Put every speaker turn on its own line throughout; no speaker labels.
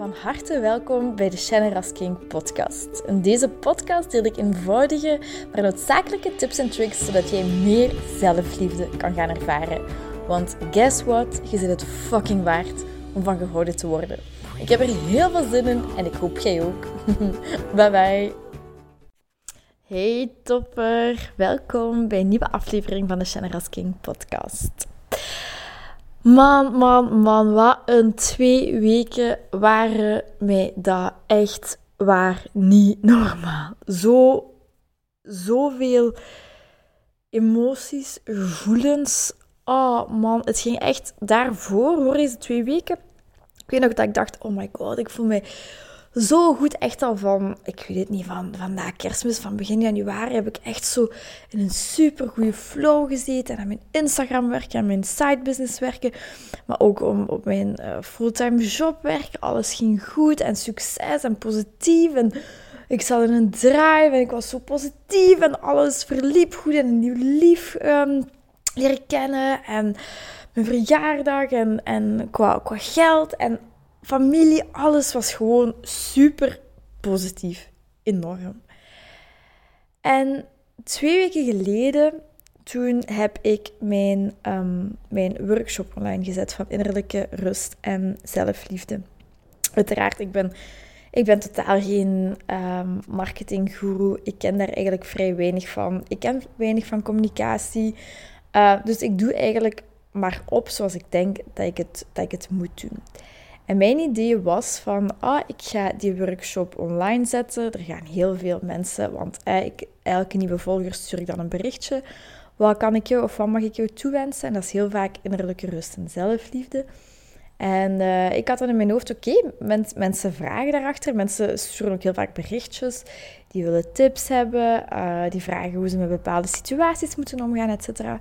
Van harte welkom bij de Shannon King podcast. In deze podcast deel ik eenvoudige, maar noodzakelijke tips en tricks zodat jij meer zelfliefde kan gaan ervaren. Want guess what? Je zit het fucking waard om van gehouden te worden. Ik heb er heel veel zin in en ik hoop jij ook. bye bye. Hey topper, welkom bij een nieuwe aflevering van de Shannon King podcast. Man, man, man, wat een twee weken waren mij dat echt waar niet normaal. Zo, zoveel emoties, gevoelens. Oh man, het ging echt daarvoor, voor deze twee weken. Ik weet nog dat ik dacht, oh my god, ik voel mij zo goed echt al van, ik weet het niet, van, van na kerstmis, van begin januari, heb ik echt zo in een super goede flow gezeten. En aan mijn Instagram werken, aan mijn side business werken, maar ook om, op mijn uh, fulltime job werken. Alles ging goed en succes en positief. En ik zat in een drive en ik was zo positief en alles verliep goed en een nieuw lief um, leren kennen. En mijn verjaardag en, en qua, qua geld en familie, alles was gewoon super positief. Enorm. En twee weken geleden, toen heb ik mijn, um, mijn workshop online gezet van innerlijke rust en zelfliefde. Uiteraard, ik ben, ik ben totaal geen um, marketinggoeroe. Ik ken daar eigenlijk vrij weinig van. Ik ken weinig van communicatie. Uh, dus ik doe eigenlijk maar op zoals ik denk dat ik het, dat ik het moet doen. En mijn idee was van, ah, ik ga die workshop online zetten. Er gaan heel veel mensen, want eh, elke nieuwe volger stuur ik dan een berichtje. Wat kan ik jou of wat mag ik jou toewensen? En dat is heel vaak innerlijke rust en zelfliefde. En uh, ik had dan in mijn hoofd, oké, mensen vragen daarachter. Mensen sturen ook heel vaak berichtjes. Die willen tips hebben. Uh, die vragen hoe ze met bepaalde situaties moeten omgaan, et cetera.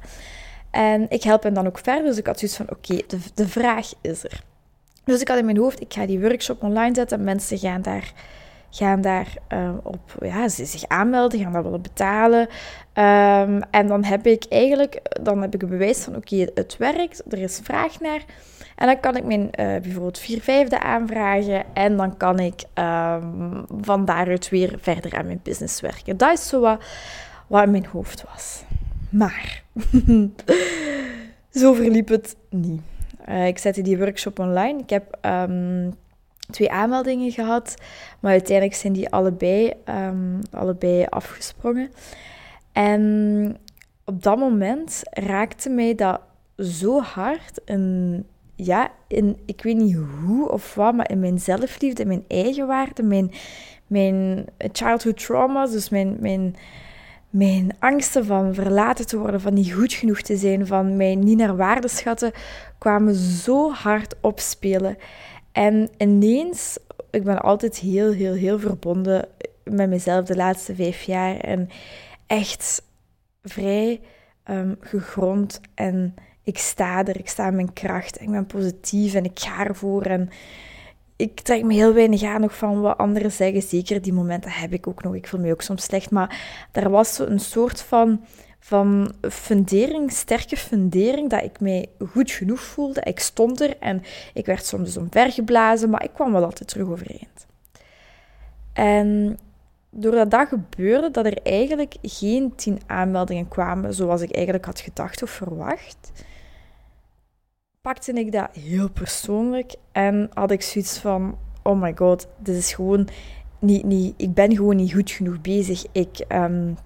En ik help hen dan ook verder. Dus ik had zoiets van, oké, de, de vraag is er. Dus ik had in mijn hoofd, ik ga die workshop online zetten. Mensen gaan daar, gaan daar uh, op, ja, ze zich aanmelden, gaan dat willen betalen. Um, en dan heb ik eigenlijk, dan heb ik een bewijs van, oké, het werkt, er is vraag naar. En dan kan ik mijn uh, bijvoorbeeld vier vijfde aanvragen en dan kan ik um, van daaruit weer verder aan mijn business werken. Dat is zo wat, wat in mijn hoofd was. Maar, zo verliep het niet. Uh, ik zette die workshop online. Ik heb um, twee aanmeldingen gehad, maar uiteindelijk zijn die allebei, um, allebei afgesprongen. En op dat moment raakte mij dat zo hard. In, ja, in, ik weet niet hoe of wat, maar in mijn zelfliefde, in mijn eigenwaarde, mijn, mijn childhood trauma's, dus mijn, mijn, mijn angsten van verlaten te worden, van niet goed genoeg te zijn, van mij niet naar waarde schatten, kwamen zo hard opspelen. En ineens, ik ben altijd heel, heel, heel verbonden met mezelf de laatste vijf jaar. En echt vrij um, gegrond. En ik sta er, ik sta in mijn kracht. Ik ben positief en ik ga ervoor. En ik trek me heel weinig aan nog van wat anderen zeggen. Zeker die momenten heb ik ook nog. Ik voel me ook soms slecht. Maar er was een soort van van fundering, sterke fundering, dat ik mij goed genoeg voelde. Ik stond er en ik werd soms dus omvergeblazen, maar ik kwam wel altijd terug overeind. En doordat dat gebeurde, dat er eigenlijk geen tien aanmeldingen kwamen zoals ik eigenlijk had gedacht of verwacht, pakte ik dat heel persoonlijk en had ik zoiets van, oh my god, dit is gewoon niet, niet ik ben gewoon niet goed genoeg bezig. Ik... Um,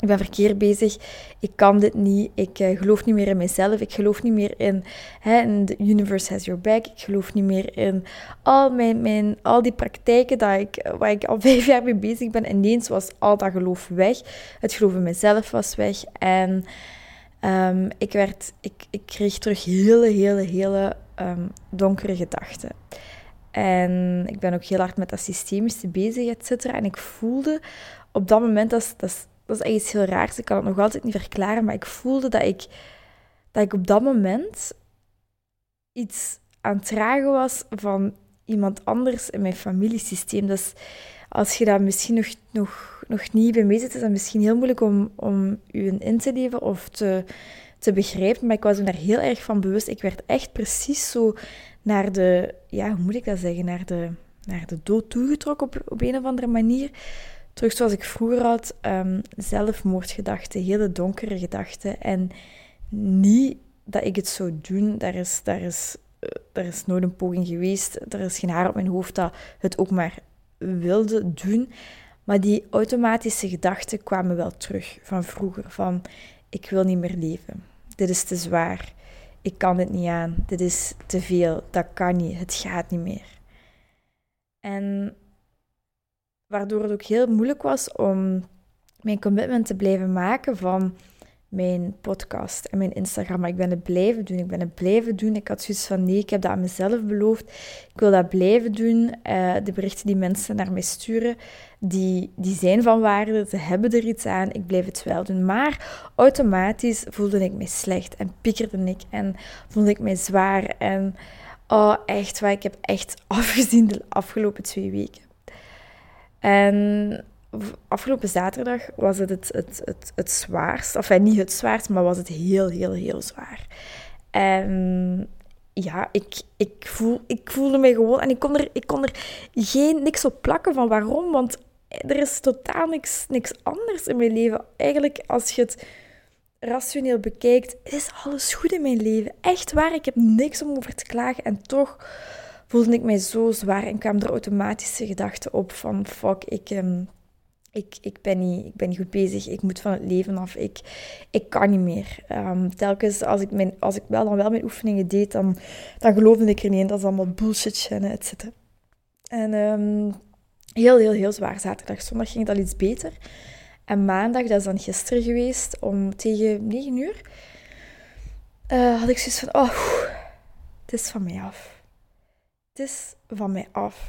ik ben verkeerd bezig, ik kan dit niet, ik uh, geloof niet meer in mezelf, ik geloof niet meer in, hè, the universe has your back, ik geloof niet meer in al, mijn, mijn, al die praktijken dat ik, waar ik al vijf jaar mee bezig ben. Ineens was al dat geloof weg, het geloof in mezelf was weg. En um, ik, werd, ik, ik kreeg terug hele, hele, hele um, donkere gedachten. En ik ben ook heel hard met dat systemische bezig, et cetera. En ik voelde op dat moment, dat, dat dat is iets heel raars. Ik kan het nog altijd niet verklaren, maar ik voelde dat ik, dat ik op dat moment iets aan het dragen was van iemand anders in mijn familiesysteem. Dus als je daar misschien nog, nog, nog niet zit, is dat misschien heel moeilijk om, om je in te leven of te, te begrijpen. Maar ik was me daar heel erg van bewust. Ik werd echt precies zo naar de, ja, hoe moet ik dat zeggen, naar de, naar de dood toegetrokken op, op een of andere manier. Terug zoals ik vroeger had, um, zelfmoordgedachten, hele donkere gedachten. En niet dat ik het zou doen, daar is, daar, is, uh, daar is nooit een poging geweest. Er is geen haar op mijn hoofd dat het ook maar wilde doen. Maar die automatische gedachten kwamen wel terug van vroeger. Van, ik wil niet meer leven. Dit is te zwaar. Ik kan dit niet aan. Dit is te veel. Dat kan niet. Het gaat niet meer. En waardoor het ook heel moeilijk was om mijn commitment te blijven maken van mijn podcast en mijn Instagram. Maar ik ben het blijven doen. Ik ben het blijven doen. Ik had zoiets van nee, ik heb dat aan mezelf beloofd. Ik wil dat blijven doen. Uh, de berichten die mensen naar mij sturen, die, die zijn van waarde. Ze hebben er iets aan. Ik blijf het wel doen. Maar automatisch voelde ik me slecht en piekerde ik en voelde ik me zwaar. En oh, echt waar, ik heb echt afgezien de afgelopen twee weken. En afgelopen zaterdag was het het, het, het, het zwaarst. Enfin, niet het zwaarst, maar was het heel, heel, heel zwaar. En ja, ik, ik, voel, ik voelde me gewoon... En ik kon er, ik kon er geen, niks op plakken van waarom. Want er is totaal niks, niks anders in mijn leven. Eigenlijk, als je het rationeel bekijkt, is alles goed in mijn leven. Echt waar, ik heb niks om over te klagen. En toch voelde ik mij zo zwaar en kwam er automatische gedachten op van fuck, ik, um, ik, ik, ben niet, ik ben niet goed bezig, ik moet van het leven af, ik, ik kan niet meer. Um, telkens als ik, mijn, als ik wel dan wel mijn oefeningen deed, dan, dan geloofde ik er niet in. Dat is allemaal bullshit, et cetera. En um, heel, heel, heel zwaar. Zaterdag, zondag ging al iets beter. En maandag, dat is dan gisteren geweest, om tegen 9 uur, uh, had ik zoiets van, oh, het is van mij af. Het is van mij af.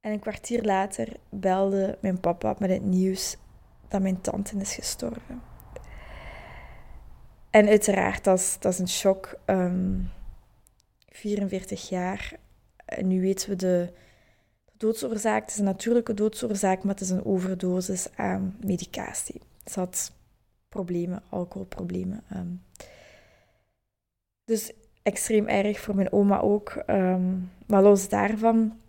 En een kwartier later belde mijn papa met het nieuws dat mijn tante is gestorven. En uiteraard, dat is, dat is een shock. Um, ehm, 44 jaar. En nu weten we de, de, doodsoorzaak. Het is een natuurlijke doodsoorzaak, maar het is een overdosis aan medicatie. Ze had problemen, alcoholproblemen. Um. Dus extreem erg voor mijn oma ook. Um, maar los daarvan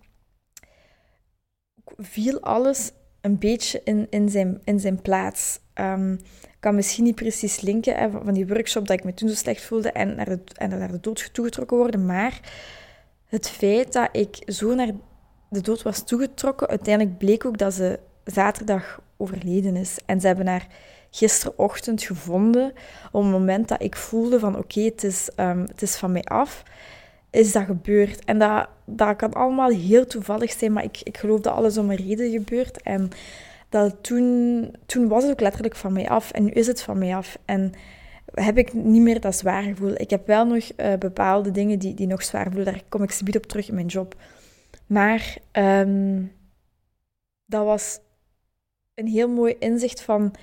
viel alles een beetje in, in, zijn, in zijn plaats. Um, kan misschien niet precies linken van die workshop dat ik me toen zo slecht voelde en naar de, en naar de dood toegetrokken worden, maar het feit dat ik zo naar de dood was toegetrokken, uiteindelijk bleek ook dat ze zaterdag overleden is. En ze hebben haar gisterochtend gevonden op het moment dat ik voelde van oké, het, is, um, het is van mij af is dat gebeurd. En dat, dat kan allemaal heel toevallig zijn, maar ik, ik geloof dat alles om een reden gebeurt. En dat toen, toen was het ook letterlijk van mij af en nu is het van mij af. En heb ik niet meer dat zwaar gevoel. Ik heb wel nog uh, bepaalde dingen die, die nog zwaar voelen. Daar kom ik subiet op terug in mijn job. Maar um, dat was een heel mooi inzicht van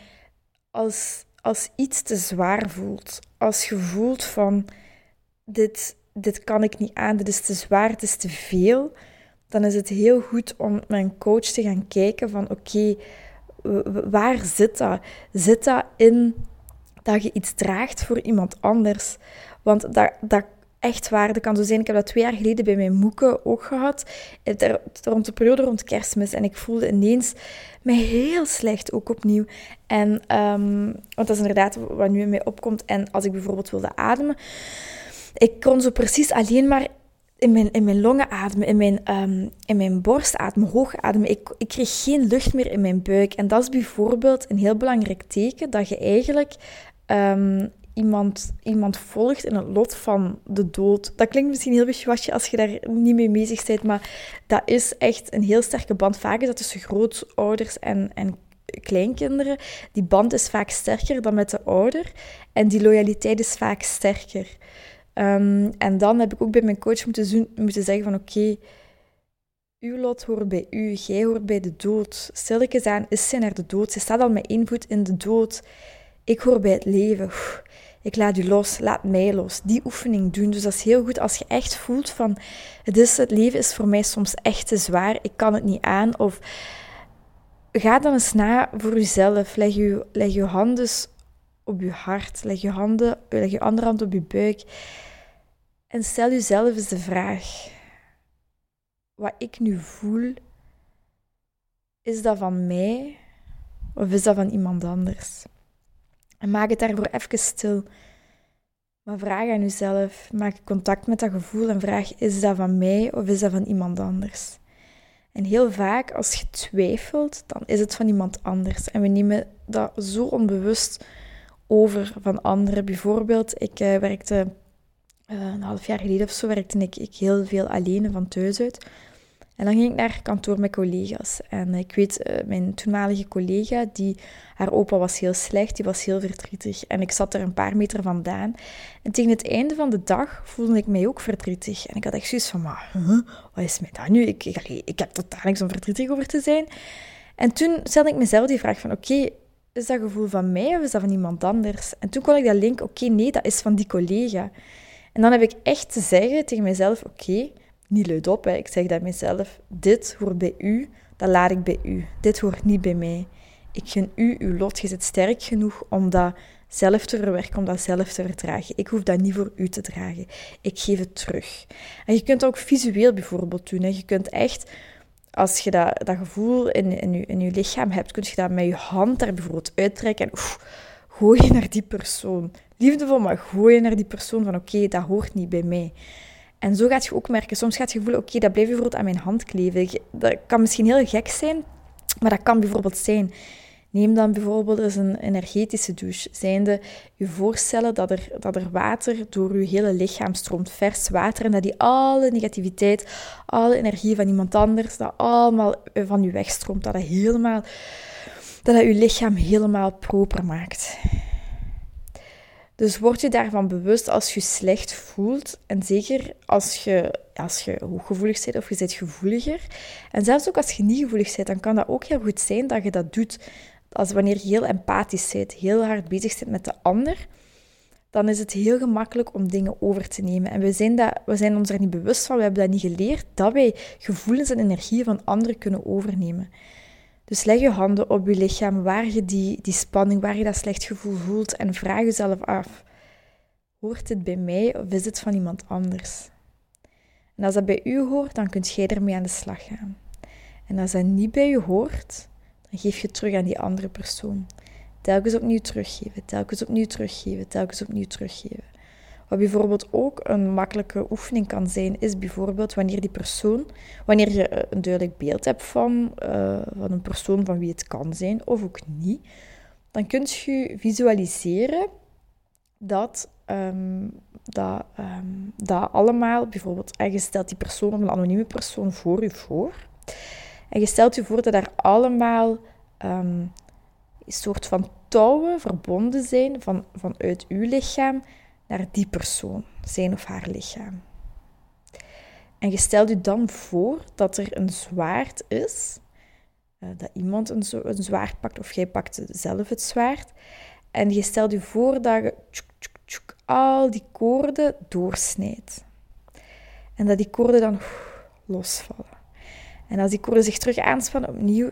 als, als iets te zwaar voelt. Als je voelt van dit, dit kan ik niet aan, dit is te zwaar, het is te veel, dan is het heel goed om met een coach te gaan kijken van oké, waar zit dat? Zit dat in dat je iets draagt voor iemand anders? Want dat, dat echt waar, dat kan zo zijn. Ik heb dat twee jaar geleden bij mijn moeken ook gehad, rond de periode rond kerstmis. En ik voelde ineens mij heel slecht, ook opnieuw. En, um, want dat is inderdaad wat nu in mij opkomt. En als ik bijvoorbeeld wilde ademen, ik kon zo precies alleen maar in mijn, in mijn longen ademen, in mijn, um, in mijn borst ademen, hoog ademen. Ik, ik kreeg geen lucht meer in mijn buik. En dat is bijvoorbeeld een heel belangrijk teken dat je eigenlijk um, iemand, iemand volgt in het lot van de dood. Dat klinkt misschien heel wishy als je daar niet mee bezig bent, maar dat is echt een heel sterke band. Vaak is dat tussen grootouders en, en kleinkinderen. Die band is vaak sterker dan met de ouder en die loyaliteit is vaak sterker. Um, en dan heb ik ook bij mijn coach moeten, zien, moeten zeggen van oké, uw lot hoort bij u, jij hoort bij de dood. Stilletjes aan is zij naar de dood. Ze staat al met één voet in de dood. Ik hoor bij het leven. Ik laat u los, laat mij los. Die oefening doen. Dus dat is heel goed als je echt voelt van het, is, het leven is voor mij soms echt te zwaar. Ik kan het niet aan. Of ga dan eens na voor uzelf. Leg je, leg je handen op je hart. Leg je, handen, leg je andere hand op je buik. En stel jezelf eens de vraag: wat ik nu voel, is dat van mij of is dat van iemand anders? En maak het daarvoor even stil. Maar vraag aan jezelf, maak contact met dat gevoel en vraag: is dat van mij of is dat van iemand anders? En heel vaak, als je twijfelt, dan is het van iemand anders. En we nemen dat zo onbewust over van anderen. Bijvoorbeeld, ik uh, werkte uh, een half jaar geleden of zo, werkte ik, ik heel veel alleen van thuis uit. En dan ging ik naar kantoor met collega's. En ik weet, uh, mijn toenmalige collega, die, haar opa was heel slecht, die was heel verdrietig. En ik zat er een paar meter vandaan. En tegen het einde van de dag voelde ik mij ook verdrietig. En ik had echt zoiets van, wat is mij dat nu? Ik, ik, ik heb totaal niks om verdrietig over te zijn. En toen stelde ik mezelf die vraag van, oké, is dat gevoel van mij of is dat van iemand anders? En toen kon ik dat link, oké, nee, dat is van die collega. En dan heb ik echt te zeggen tegen mezelf, oké, niet luid op, hè. ik zeg dat mezelf, dit hoort bij u, dat laat ik bij u. Dit hoort niet bij mij. Ik gun u uw lot, je zit sterk genoeg om dat zelf te verwerken, om dat zelf te verdragen. Ik hoef dat niet voor u te dragen. Ik geef het terug. En je kunt ook visueel bijvoorbeeld doen. Hè. Je kunt echt, als je dat, dat gevoel in, in, je, in lichaam hebt, kun je dat met je hand daar bijvoorbeeld uittrekken en oef, gooien naar die persoon. Liefdevol, maar gooien naar die persoon van oké, dat hoort niet bij mij. En zo gaat je ook merken, soms gaat je voelen, oké, dat blijft bijvoorbeeld aan mijn hand kleven. Dat kan misschien heel gek zijn, maar dat kan bijvoorbeeld zijn. Neem dan bijvoorbeeld eens een energetische douche. Zijnde je voorstellen dat er, dat er water door je hele lichaam stroomt, vers water, en dat die alle negativiteit, alle energie van iemand anders, dat allemaal van je wegstroomt. Dat dat helemaal, dat dat je lichaam helemaal proper maakt. Dus word je daarvan bewust als je slecht voelt. En zeker als je, als je hooggevoelig bent of je bent gevoeliger. En zelfs ook als je niet gevoelig bent, dan kan dat ook heel goed zijn dat je dat doet. Als wanneer je heel empathisch bent, heel hard bezig bent met de ander, dan is het heel gemakkelijk om dingen over te nemen. En we zijn, dat, we zijn ons er niet bewust van, we hebben dat niet geleerd, dat wij gevoelens en energieën van anderen kunnen overnemen. Dus leg je handen op je lichaam waar je die, die spanning, waar je dat slecht gevoel voelt en vraag jezelf af: hoort dit bij mij of is het van iemand anders? En als dat bij u hoort, dan kunt jij ermee aan de slag gaan. En als dat niet bij u hoort, dan geef je terug aan die andere persoon. Telkens opnieuw teruggeven, telkens opnieuw teruggeven, telkens opnieuw teruggeven. Wat bijvoorbeeld ook een makkelijke oefening kan zijn, is bijvoorbeeld wanneer die persoon, wanneer je eh, een duidelijk beeld hebt van, uh, van een persoon van wie het kan zijn, of ook niet, dan kun je visualiseren dat, um, dat, um, dat allemaal, bijvoorbeeld, en je stelt die persoon of een anonieme persoon voor je voor, en je stelt je voor dat daar allemaal um, een soort van touwen verbonden zijn van, vanuit uw lichaam naar die persoon, zijn of haar lichaam. En je stelt je dan voor dat er een zwaard is, uh, dat iemand een, zwaard pakt of jij pakt zelf het zwaard. En je stelt je voor dat je al die koorden doorsnijdt. En dat die koorden dan losvallen. En als die koorden zich terug aanspannen, opnieuw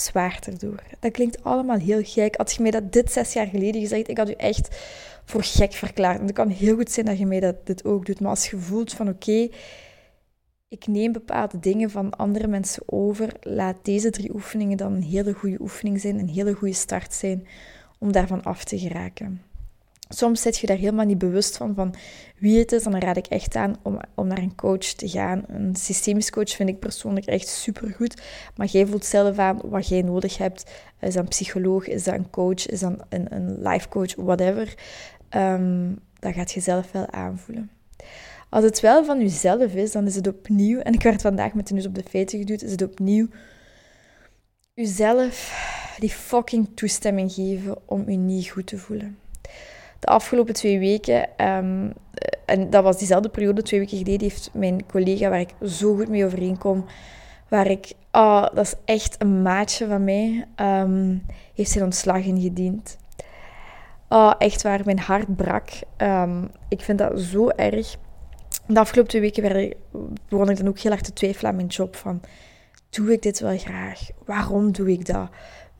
zwaard erdoor. Dat klinkt allemaal heel gek. Had je mij dat dit zes jaar geleden gezegd, ik had u echt voor gek verklaard. Het kan heel goed zijn dat je mij dat, dit ook doet. Maar als je voelt van oké, ik neem bepaalde dingen van andere mensen over, laat deze drie oefeningen dan een hele goede oefening zijn, een hele goede start zijn om daarvan af te geraken. Soms zit je daar helemaal niet bewust van, van wie het is. Dan raad ik echt aan om, om naar een coach te gaan. Een systemisch coach vind ik persoonlijk echt supergoed. Maar jij voelt zelf aan wat jij nodig hebt. Is dat een psycholoog? Is dat een coach? Is dat een, een life coach? Whatever. Um, dat gaat je zelf wel aanvoelen. Als het wel van jezelf is, dan is het opnieuw, en ik werd vandaag met de neus op de feiten geduwd, is het opnieuw jezelf die fucking toestemming geven om je niet goed te voelen. De afgelopen twee weken, um, en dat was diezelfde periode, twee weken geleden, heeft mijn collega waar ik zo goed mee overeenkom, waar ik, oh, dat is echt een maatje van mij, um, heeft zijn ontslag ingediend. Oh, echt waar, mijn hart brak. Um, ik vind dat zo erg. De afgelopen twee weken werd begon ik dan ook heel erg te twijfelen aan mijn job. Van, doe ik dit wel graag? Waarom doe ik dat?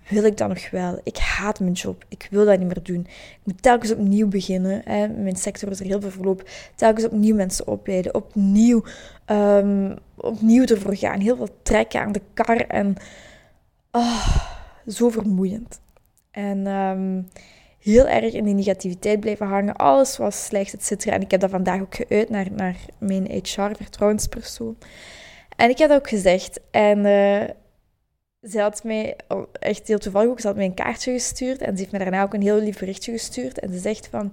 Wil ik dat nog wel? Ik haat mijn job. Ik wil dat niet meer doen. Ik moet telkens opnieuw beginnen. Hè. Mijn sector is er heel veel verloop. Telkens opnieuw mensen opleiden. Opnieuw, um, opnieuw ervoor gaan. Heel veel trekken aan de kar. En oh, zo vermoeiend. En um, heel erg in die negativiteit blijven hangen. Alles was slecht, et cetera. En ik heb dat vandaag ook geuit naar, naar mijn HR-vertrouwenspersoon. En ik heb dat ook gezegd. En uh, ze had mij, echt heel toevallig ook, ze had mij een kaartje gestuurd. En ze heeft me daarna ook een heel lief berichtje gestuurd. En ze zegt van...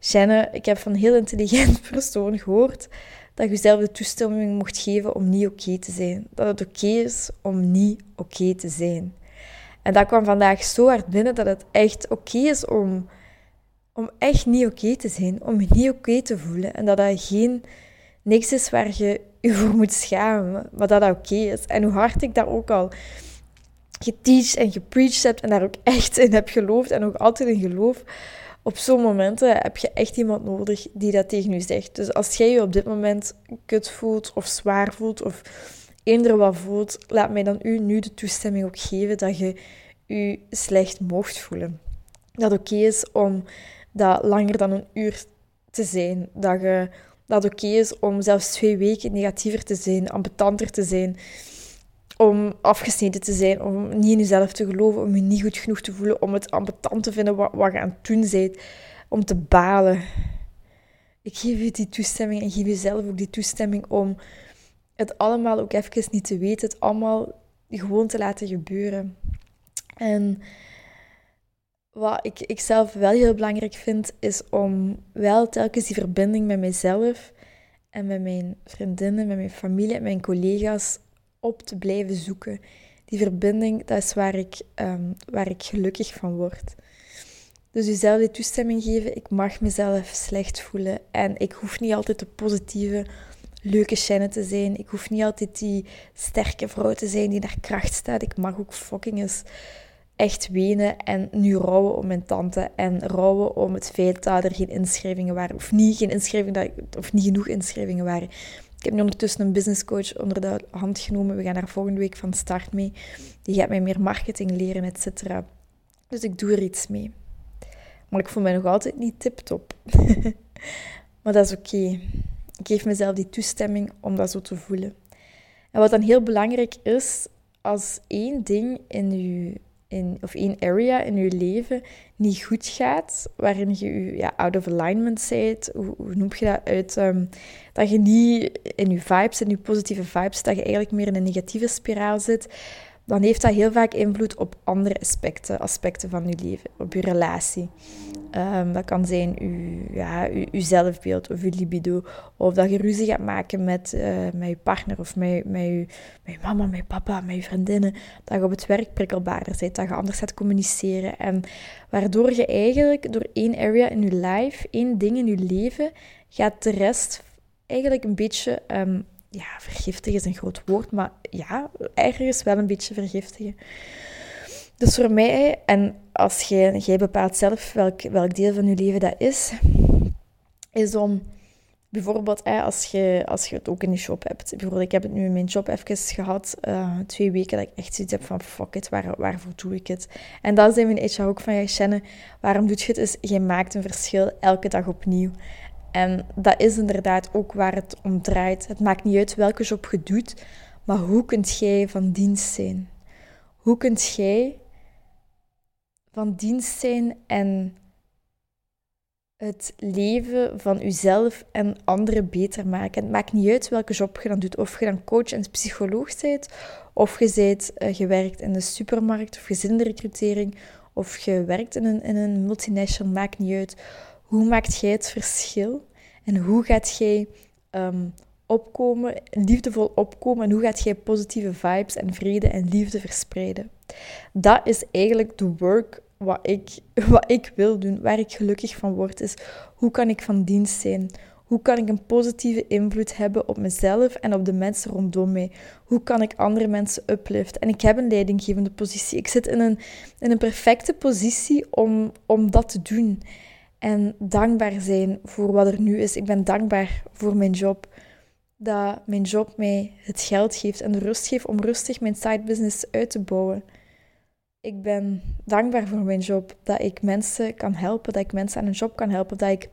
Jenne, ik heb van een heel intelligent persoon gehoord dat je zelf de toestemming mocht geven om niet oké te zijn. Dat het oké is om niet oké te zijn. En dat kwam vandaag zo hard binnen dat het echt oké is om, om echt niet oké te zijn. Om je niet oké te voelen. En dat dat geen, niks is waar je je voor moet schamen. Maar dat dat oké is. En hoe hard ik dat ook al geteacht en gepreached heb. En daar ook echt in heb geloofd. En ook altijd in geloof. Op zo'n momenten heb je echt iemand nodig die dat tegen je zegt. Dus als jij je op dit moment kut voelt of zwaar voelt of eender wat voelt, laat mij dan u nu de toestemming ook geven dat je je slecht mocht voelen. Dat oké is om dat langer dan een uur te zijn. Dat, je, dat het oké is om zelfs twee weken negatiever te zijn, ambetanter te zijn. Om afgesneden te zijn, om niet in jezelf te geloven, om je niet goed genoeg te voelen, om het ambetant te vinden wat, wat je aan het doen bent, om te balen. Ik geef je die toestemming en geef jezelf ook die toestemming om het allemaal ook even niet te weten, het allemaal gewoon te laten gebeuren. En wat ik, ik zelf wel heel belangrijk vind, is om wel telkens die verbinding met mezelf en met mijn vriendinnen, met mijn familie en mijn collega's op te blijven zoeken. Die verbinding, dat is waar ik, um, waar ik gelukkig van word. Dus jezelf die toestemming geven, ik mag mezelf slecht voelen en ik hoef niet altijd de positieve leuke scène te zijn. Ik hoef niet altijd die sterke vrouw te zijn die naar kracht staat. Ik mag ook fucking eens echt wenen en nu rouwen om mijn tante en rouwen om het feit dat er geen inschrijvingen waren. Of niet, geen inschrijvingen, of niet genoeg inschrijvingen waren. Ik heb nu ondertussen een businesscoach onder de hand genomen. We gaan daar volgende week van start mee. Die gaat mij meer marketing leren, et cetera. Dus ik doe er iets mee. Maar ik voel mij nog altijd niet tip-top. maar dat is oké. Ik geef mezelf die toestemming om dat zo te voelen. En wat dan heel belangrijk is, als één ding in je, in, of één area in je leven niet goed gaat, waarin je je ja, out of alignment bent, hoe, noem je dat uit, um, dat je niet in je vibes, in je positieve vibes, dat je eigenlijk meer in een negatieve spiraal zit, dan heeft dat heel vaak invloed op andere aspecten, aspecten van je leven, op je relatie. Um, dat kan zijn je, ja, uw, zelfbeeld of je libido, of dat je ruzie gaat maken met, uh, met je partner of met, met, je, met je mama, met je papa, met je vriendinnen, dat je op het werk prikkelbaarder bent, dat je anders gaat communiceren. En waardoor je eigenlijk door één area in je life, één ding in je leven, gaat de rest eigenlijk een beetje um, ja, vergiftigen is een groot woord, maar ja, ergens wel een beetje vergiftigen. Dus voor mij, en als jij, jij bepaalt zelf welk, welk deel van je leven dat is, is om bijvoorbeeld als, je, als je het ook in je shop hebt. Bijvoorbeeld, ik heb het nu in mijn job even gehad, uh, twee weken, dat ik echt zoiets heb van fuck it, waar, waarvoor doe ik het? En dan zijn mijn HR ook van, ja, Shannon, waarom doe je het? Is, je maakt een verschil elke dag opnieuw. En dat is inderdaad ook waar het om draait. Het maakt niet uit welke job je doet, maar hoe kunt jij van dienst zijn? Hoe kunt jij van dienst zijn en het leven van jezelf en anderen beter maken. Het maakt niet uit welke job je dan doet. Of je dan coach en psycholoog bent, of je bent uh, gewerkt in de supermarkt, of je of je werkt in een, in een multinational, maakt niet uit. Hoe maakt jij het verschil? En hoe gaat jij um, opkomen, liefdevol opkomen? En hoe gaat jij positieve vibes en vrede en liefde verspreiden? Dat is eigenlijk de work wat ik, wat ik wil doen, waar ik gelukkig van word, is hoe kan ik van dienst zijn? Hoe kan ik een positieve invloed hebben op mezelf en op de mensen rondom mij? Hoe kan ik andere mensen upliften? En ik heb een leidinggevende positie. Ik zit in een, in een perfecte positie om, om dat te doen. En dankbaar zijn voor wat er nu is. Ik ben dankbaar voor mijn job. Dat mijn job mij het geld geeft en de rust geeft om rustig mijn side business uit te bouwen. Ik ben dankbaar voor mijn job, dat ik mensen kan helpen, dat ik mensen aan een job kan helpen, dat ik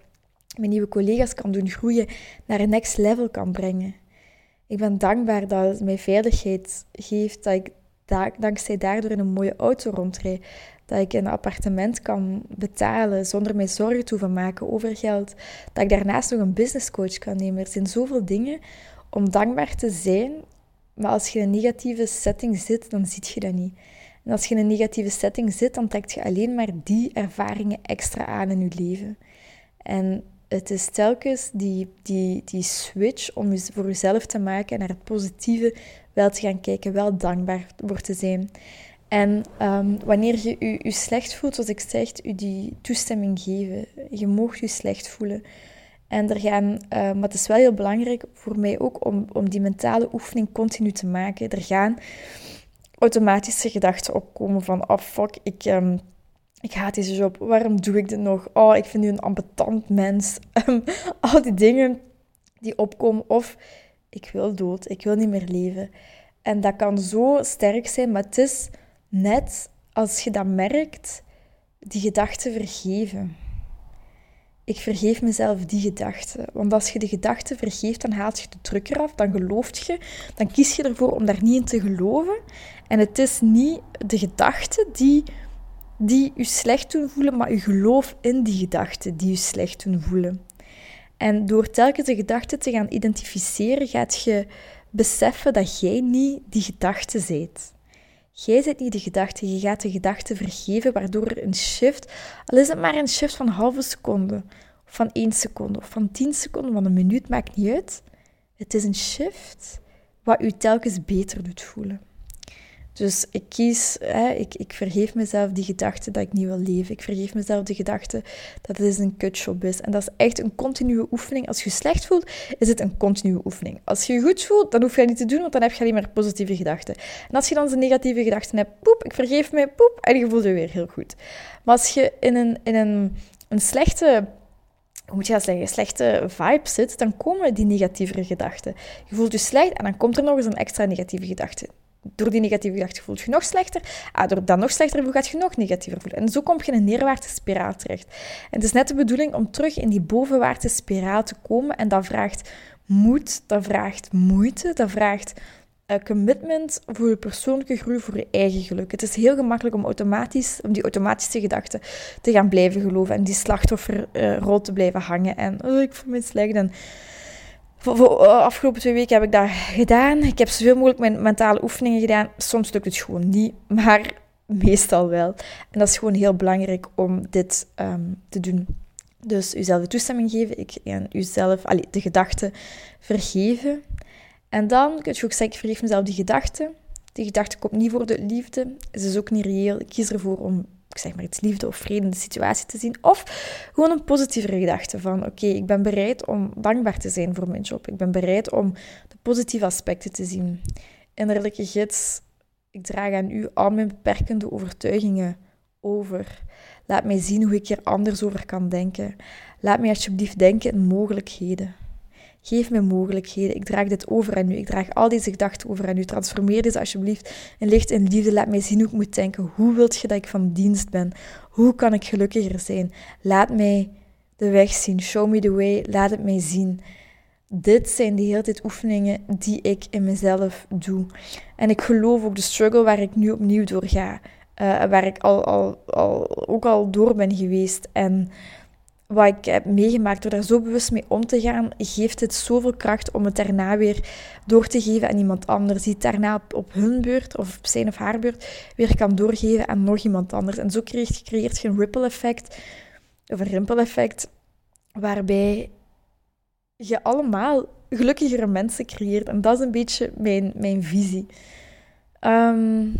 mijn nieuwe collega's kan doen groeien, naar een next level kan brengen. Ik ben dankbaar dat het mij veiligheid geeft, dat ik dankzij daardoor in een mooie auto rondrijd, dat ik een appartement kan betalen zonder mij zorgen te hoeven maken over geld, dat ik daarnaast nog een business coach kan nemen. Er zijn zoveel dingen om dankbaar te zijn, maar als je in een negatieve setting zit, dan zie je dat niet. En als je in een negatieve setting zit, dan trekt je alleen maar die ervaringen extra aan in je leven. En het is telkens die, die, die switch om voor jezelf te maken en naar het positieve wel te gaan kijken, wel dankbaar voor te zijn. En ehm, wanneer je, je slecht voelt, zoals ik zeg, je die toestemming geven. Je mag je slecht voelen. En er gaan, uh, maar het is wel heel belangrijk voor mij ook om, om die mentale oefening continu te maken. Er gaan automatische gedachten opkomen van, oh fuck, ik, um, ik haat deze job, waarom doe ik dit nog? Oh, ik vind nu een ambetant mens. Ehm, al die dingen die opkomen. Of, ik wil dood, ik wil niet meer leven. En dat kan zo sterk zijn, maar het is net als je dat merkt, die gedachten vergeven. Ik vergeef mezelf die gedachten. Want als je de gedachten vergeeft, dan haalt je de druk eraf, dan gelooft je, dan kies je ervoor om daar niet in te geloven. En het is niet de gedachten die, die je slecht doen voelen, maar je geloof in die gedachten die je slecht doen voelen. En door telkens de gedachten te gaan identificeren, gaat je beseffen dat jij niet die gedachte bent. Jij zit niet de gedachte, je gaat de gedachte vergeven, waardoor er een shift, al is het maar een shift van een halve seconde, of van één seconde, of van tien seconden, van een minuut, maakt niet uit. Het is een shift wat u telkens beter doet voelen. Dus ik kies, hè, ik, ik vergeef mezelf die gedachte dat ik niet wil leven. Ik vergeef mezelf de gedachte dat het een kutjob is. En dat is echt een continue oefening. Als je slecht voelt, is het een continue oefening. Als je je goed voelt, dan hoef je het niet te doen, want dan heb je alleen maar positieve gedachten. En als je dan de negatieve gedachten hebt, poep, ik vergeef me, poep, en je voelt je weer heel goed. Maar als je in een, in een, een slechte hoe moet je dat zeggen, slechte vibe zit, dan komen die negatieve gedachten. Je voelt je slecht en dan komt er nog eens een extra negatieve gedachte door die negatieve gedachten voelt je nog slechter. Ah, door dat nog slechter voelt, gaat je nog negatiever voelen. En zo kom je in een neerwaartse spiraal terecht. En het is net de bedoeling om terug in die bovenwaartse spiraal te komen. En dat vraagt moed, dat vraagt moeite, dat vraagt uh, commitment voor je persoonlijke groei, voor je eigen geluk. Het is heel gemakkelijk om, automatisch, om die automatische gedachten te gaan blijven geloven en die slachtofferrol te blijven hangen. En oh, ik voel me slecht en eh, afgelopen twee weken heb ik dat gedaan. Ik heb zoveel mogelijk mijn mentale oefeningen gedaan. Soms lukt het gewoon niet, maar meestal wel. En dat is gewoon heel belangrijk om dit um, te doen. Dus uzelf de toestemming geven ik, en uzelf allee, de gedachten vergeven. En dan kun je ook zeggen, ik vergeef mezelf die gedachten. Die gedachte komt niet voor de liefde. Ze is ook niet reëel. Ik kies ervoor om zeg maar iets liefde of vrede in de situatie te zien. Of gewoon een positieve gedachte van, oké, ik ben bereid om dankbaar te zijn voor mijn job. Ik ben bereid om de positieve aspecten te zien. Innerlijke gids, ik draag aan u al mijn beperkende overtuigingen over. Laat mij zien hoe ik er anders over kan denken. Laat mij alsjeblieft denken in mogelijkheden. Geef me mogelijkheden. Ik draag dit over aan u. Ik draag al deze gedachten over aan u. Transformeer deze alsjeblieft in licht en liefde. Laat mij zien hoe ik moet denken. Hoe wilt je dat ik van dienst ben? Hoe kan ik gelukkiger zijn? Laat mij de weg zien. Show me the way. Laat het mij zien. Dit zijn de hele tijd oefeningen die ik in mezelf doe. En ik geloof ook de struggle waar ik nu opnieuw door ga. Uh, waar ik al, al, al, ook al door ben geweest. En wat ik heb meegemaakt, door daar zo bewust mee om te gaan, geeft het zoveel kracht om het daarna weer door te geven aan iemand anders. Die het daarna op, hun beurt of op zijn of haar beurt weer kan doorgeven aan nog iemand anders. En zo creëert, je een ripple effect, of een rimpel effect, waarbij je allemaal gelukkigere mensen creëert. En dat is een beetje mijn, mijn visie. Um,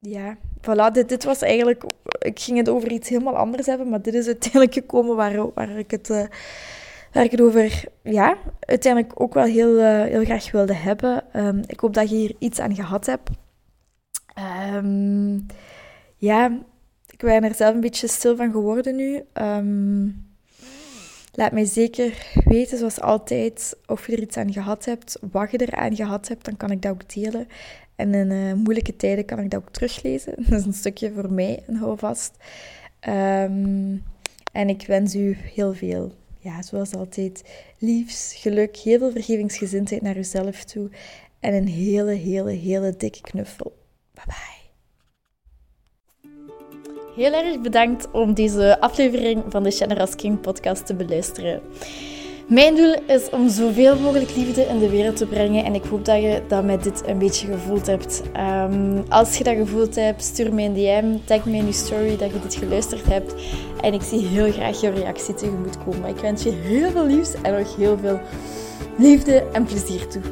ja, voilà, dit, dit was eigenlijk... Ik ging het over iets helemaal anders hebben, maar dit is uiteindelijk gekomen waar, waar, ik, het, uh, waar ik het over, ja, uiteindelijk ook wel heel, uh, heel graag wilde hebben. Um, ik hoop dat je hier iets aan gehad hebt. Um, ja, ik ben er zelf een beetje stil van geworden nu. Um, Laat mij zeker weten, zoals altijd, of je er iets aan gehad hebt, wat je eraan gehad hebt. Dan kan ik dat ook delen. En in uh, moeilijke tijden kan ik dat ook teruglezen. Dat is een stukje voor mij, en hou vast. Ehm, en ik wens u heel veel, ja, zoals altijd, liefs, geluk, heel veel vergevingsgezindheid naar uzelf toe. En een hele, hele, hele dikke knuffel. Bye bye. Heel erg bedankt om deze aflevering van de Generous King podcast te beluisteren. Mijn doel is om zoveel mogelijk liefde in de wereld te brengen en ik hoop dat je dat met dit een beetje gevoeld hebt. Um, als je dat gevoeld hebt, stuur mij een DM, tag me in je story dat je dit geluisterd hebt en ik zie heel graag jouw reactie tegemoet komen. Ik wens je heel veel liefs en nog heel veel liefde en plezier toe.